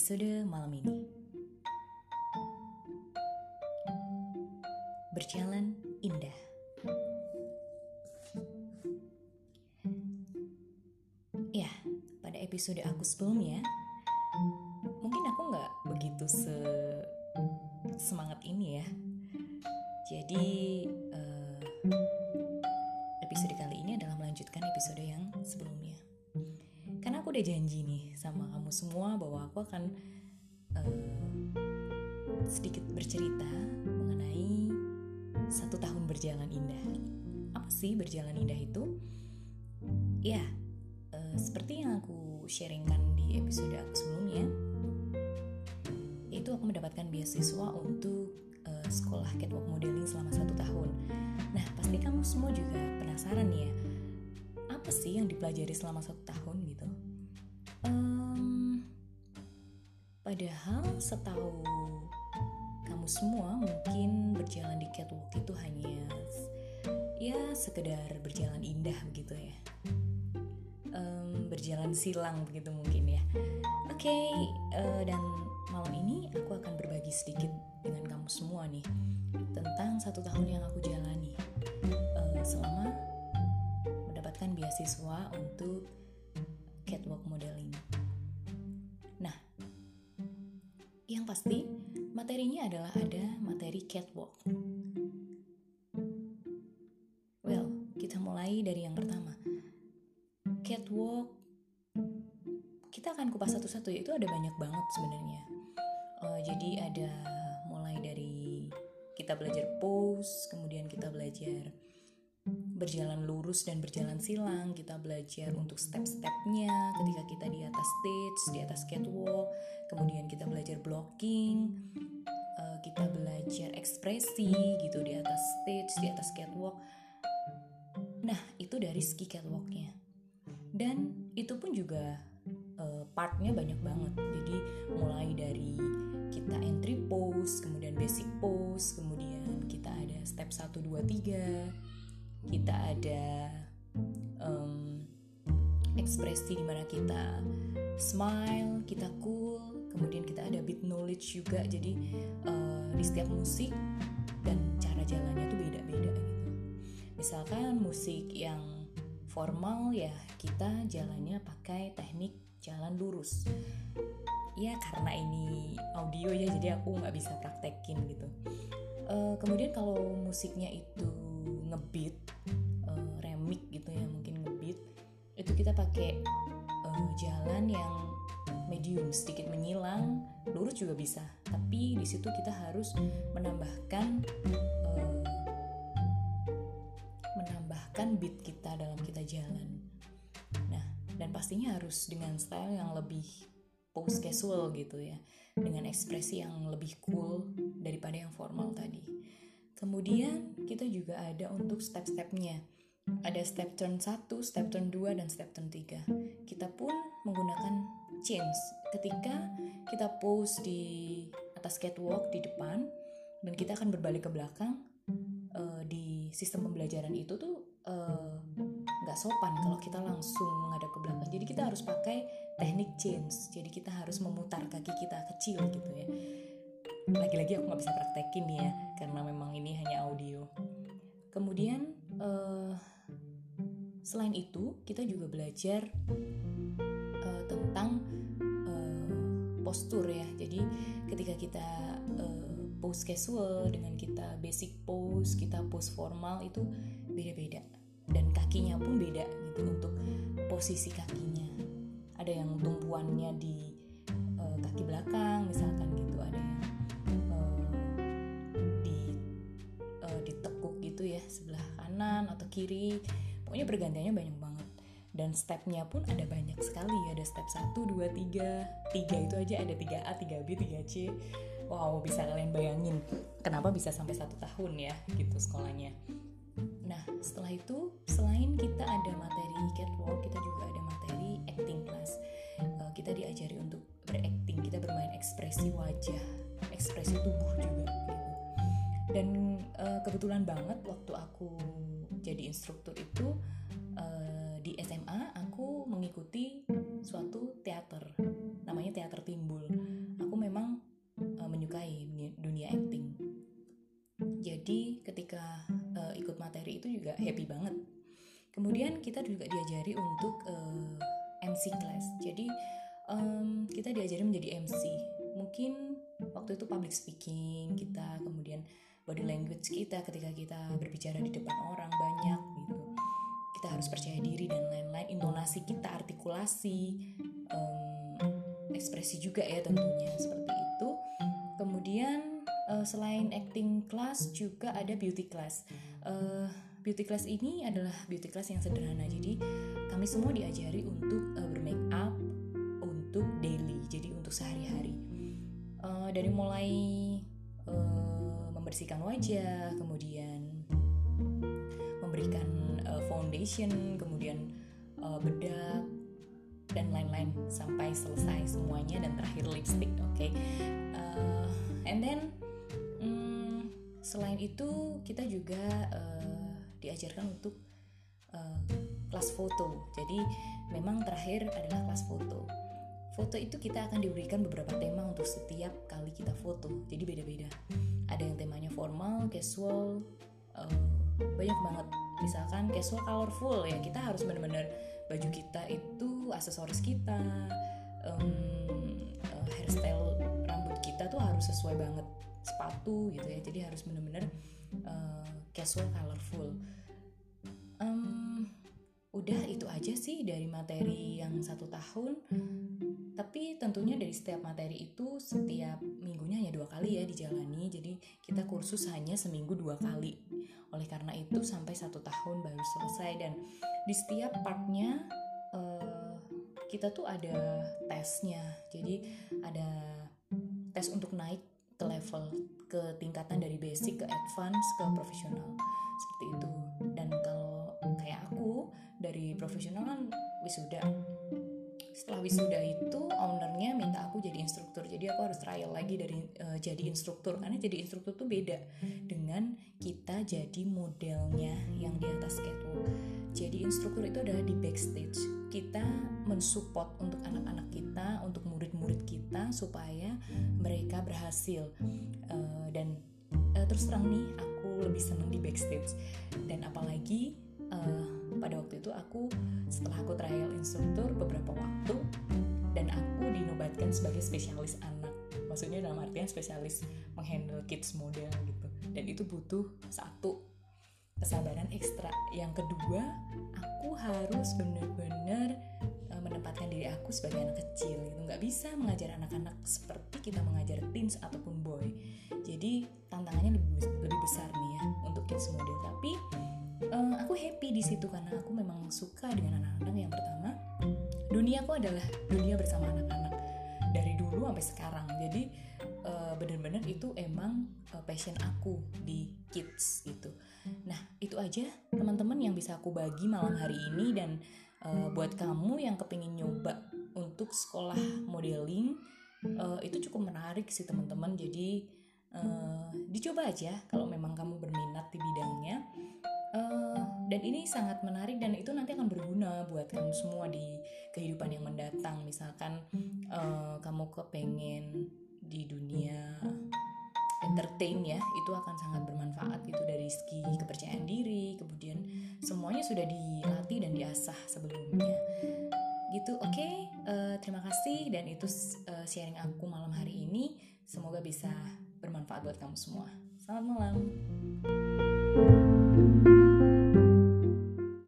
episode malam ini. Berjalan indah. Ya, pada episode aku sebelumnya, mungkin aku nggak begitu se semangat ini ya. Jadi eh, episode kali ini adalah melanjutkan episode yang sebelumnya. Aku udah janji nih sama kamu semua bahwa aku akan eh, sedikit bercerita mengenai satu tahun berjalan indah. Apa sih berjalan indah itu? Ya, eh, seperti yang aku sharingkan di episode aku sebelumnya, yaitu aku mendapatkan beasiswa untuk eh, sekolah catwalk modeling selama satu tahun. Nah, pasti kamu semua juga penasaran ya, apa sih yang dipelajari selama satu tahun gitu? Em, padahal setahu kamu semua mungkin berjalan di catwalk itu hanya ya sekedar berjalan indah begitu ya. Em, berjalan silang begitu mungkin ya. Oke eh, dan malam ini aku akan berbagi sedikit dengan kamu semua nih tentang satu tahun yang aku jalani. Eh, selama mendapatkan beasiswa untuk catwalk modeling nah yang pasti materinya adalah ada materi catwalk. Well kita mulai dari yang pertama. Catwalk kita akan kupas satu-satu ya itu ada banyak banget sebenarnya. Eh, jadi ada mulai dari kita belajar pose kemudian kita belajar berjalan lurus dan berjalan silang. Kita belajar untuk step-stepnya. Ketika kita di atas stage di atas catwalk kemudian kita belajar blocking eh, kita belajar ekspresi gitu di atas stage di atas catwalk. Nah itu dari ski catwalknya. Dan itu pun juga eh, partnya banyak banget. Jadi mulai dari kita entry pose kemudian basic pose kemudian kita ada step 1 2 3 kita ada em, ekspresi di mana kita smile kita cool kemudian kita ada beat knowledge juga. Jadi eh, di setiap musik dan cara jalannya tuh beda-beda gitu. Misalkan musik yang formal ya kita jalannya pakai teknik jalan lurus. Ya karena ini audio ya jadi aku nggak bisa praktekin gitu. Eh, kemudian kalau musiknya itu ngebeat kita pakai eh, jalan yang medium sedikit menyilang lurus juga bisa. Tapi di situ kita harus menambahkan eh, menambahkan beat kita dalam kita jalan. Nah dan pastinya harus dengan style yang lebih pose casual gitu ya. Dengan ekspresi yang lebih cool daripada yang formal tadi. Kemudian kita juga ada untuk step-stepnya ada step turn 1, step turn 2, dan step turn 3 kita pun menggunakan chains ketika kita pose di atas catwalk di depan dan kita akan berbalik ke belakang eh, di sistem pembelajaran itu tuh eh, nggak sopan kalau kita langsung menghadap ke belakang. Jadi kita harus pakai teknik chains. Jadi kita harus memutar kaki kita kecil gitu ya. Lagi-lagi aku nggak bisa praktekin ya, karena memang ini hanya audio. Kemudian eh, selain itu kita juga belajar eh, tentang eh, postur ya. Jadi ketika kita eh, pose casual dengan kita basic pose, kita pose formal itu beda-beda dan kakinya pun beda gitu untuk posisi kakinya. Ada yang tumpuannya di eh, kaki belakang misalkan gitu, ada yang di eh, ditekuk gitu ya sebelah kanan atau kiri. Pokoknya pergantiannya banyak banget. Dan stepnya pun ada banyak sekali. Ada step 1, 2, 3 3 itu aja. Ada 3A, 3B, 3C Wow bisa kalian bayangin. Kenapa bisa sampai satu tahun ya gitu sekolahnya. Nah, setelah itu selain kita ada materi catwalk, kita juga ada materi acting class. Eh, kita diajari untuk berakting, kita bermain ekspresi wajah, ekspresi tubuh. Dan eh, kebetulan banget waktu aku jadi instruktur itu eh, di SMA aku mengikuti suatu teater, namanya teater timbul. menyukai dunia acting jadi ketika uh, ikut materi itu juga happy banget. Kemudian kita juga diajari untuk uh, MC class. Jadi um, kita diajari menjadi MC mungkin waktu itu public speaking kita kemudian body language kita ketika kita berbicara di depan orang banyak gitu. Kita harus percaya diri dan lain-lain. Intonasi kita artikulasi um, ekspresi juga ya tentunya seperti itu. Kemudian uh, selain acting class juga ada beauty class. Uh, beauty class ini adalah beauty class yang sederhana. Jadi kami semua diajari untuk uh, bermake up untuk daily jadi untuk sehari-hari. Uh, dari mulai membersihkan wajah kemudian memberikan uh, foundation kemudian uh, bedak dan lain-lain sampai selesai semuanya dan terakhir lipstick oke? Okay? uh, and then um, selain itu kita juga uh, diajarkan untuk uh, kelas foto. Jadi memang terakhir adalah kelas foto. Foto itu kita akan diberikan beberapa tema untuk setiap kali kita foto. Jadi beda-beda ada yang temanya formal casual uh, banyak banget. Misalkan casual colorful ya. Kita harus benar-benar baju kita itu aksesoris kita um, uh, hairstyle rambut kita tuh harus sesuai banget sepatu gitu ya. Jadi harus benar-benar uh, casual colorful. Um, udah itu aja sih dari materi yang satu tahun. Tapi tentunya dari setiap materi itu setiap minggunya hanya dua kali ya dijalani. Jadi kita kursus hanya seminggu dua kali. Oleh karena itu sampai satu tahun baru selesai. Dan di setiap partnya uh, kita tuh ada tesnya. Jadi ada tes untuk naik ke level ke tingkatan dari basic ke advance ke profesional. Seperti itu dari profesional kan wisuda. Setelah wisuda itu ownernya minta aku jadi instruktur. Jadi aku harus trial lagi dari uh, jadi instruktur. Karena jadi instruktur tuh beda dengan kita jadi modelnya yang di atas catwalk jadi instruktur itu adalah di backstage. Kita mensupport untuk anak-anak kita untuk murid-murid kita supaya mereka berhasil. Uh, dan uh, terus terang nih aku lebih senang di backstage. Dan apalagi uh, pada waktu itu aku setelah aku trial instruktur beberapa waktu dan aku dinobatkan sebagai spesialis anak. Maksudnya dalam artian spesialis menghandle kids model gitu. Dan itu butuh satu kesabaran ekstra. Yang kedua aku harus benar-benar uh, menempatkan diri aku sebagai anak kecil gitu. Nggak bisa mengajar anak-anak seperti kita mengajar teens ataupun boy. Jadi tantangannya lebih lebih besar nih ya untuk kids model tapi uh, aku happy di situ karena aku memang suka dengan anak-anak yang pertama. Dunia aku adalah dunia bersama anak-anak dari dulu sampai sekarang. Jadi uh, bener-bener itu emang uh, passion aku di kids gitu nah itu aja teman-teman yang bisa aku bagi malam hari ini dan uh, buat kamu yang kepingin nyoba untuk sekolah modeling uh, itu cukup menarik sih teman-teman. Jadi uh, dicoba aja kalau memang kamu berminat di bidangnya dan ini sangat menarik dan itu nanti akan berguna buat kamu semua di kehidupan yang mendatang. Misalkan uh, kamu kepengen di dunia entertain ya itu akan sangat bermanfaat itu dari segi kepercayaan diri kemudian semuanya sudah dilatih dan diasah sebelumnya. Gitu oke? Okay? uh, terima kasih dan itu uh, sharing aku malam hari ini. Semoga bisa bermanfaat buat kamu semua. Selamat malam. thank you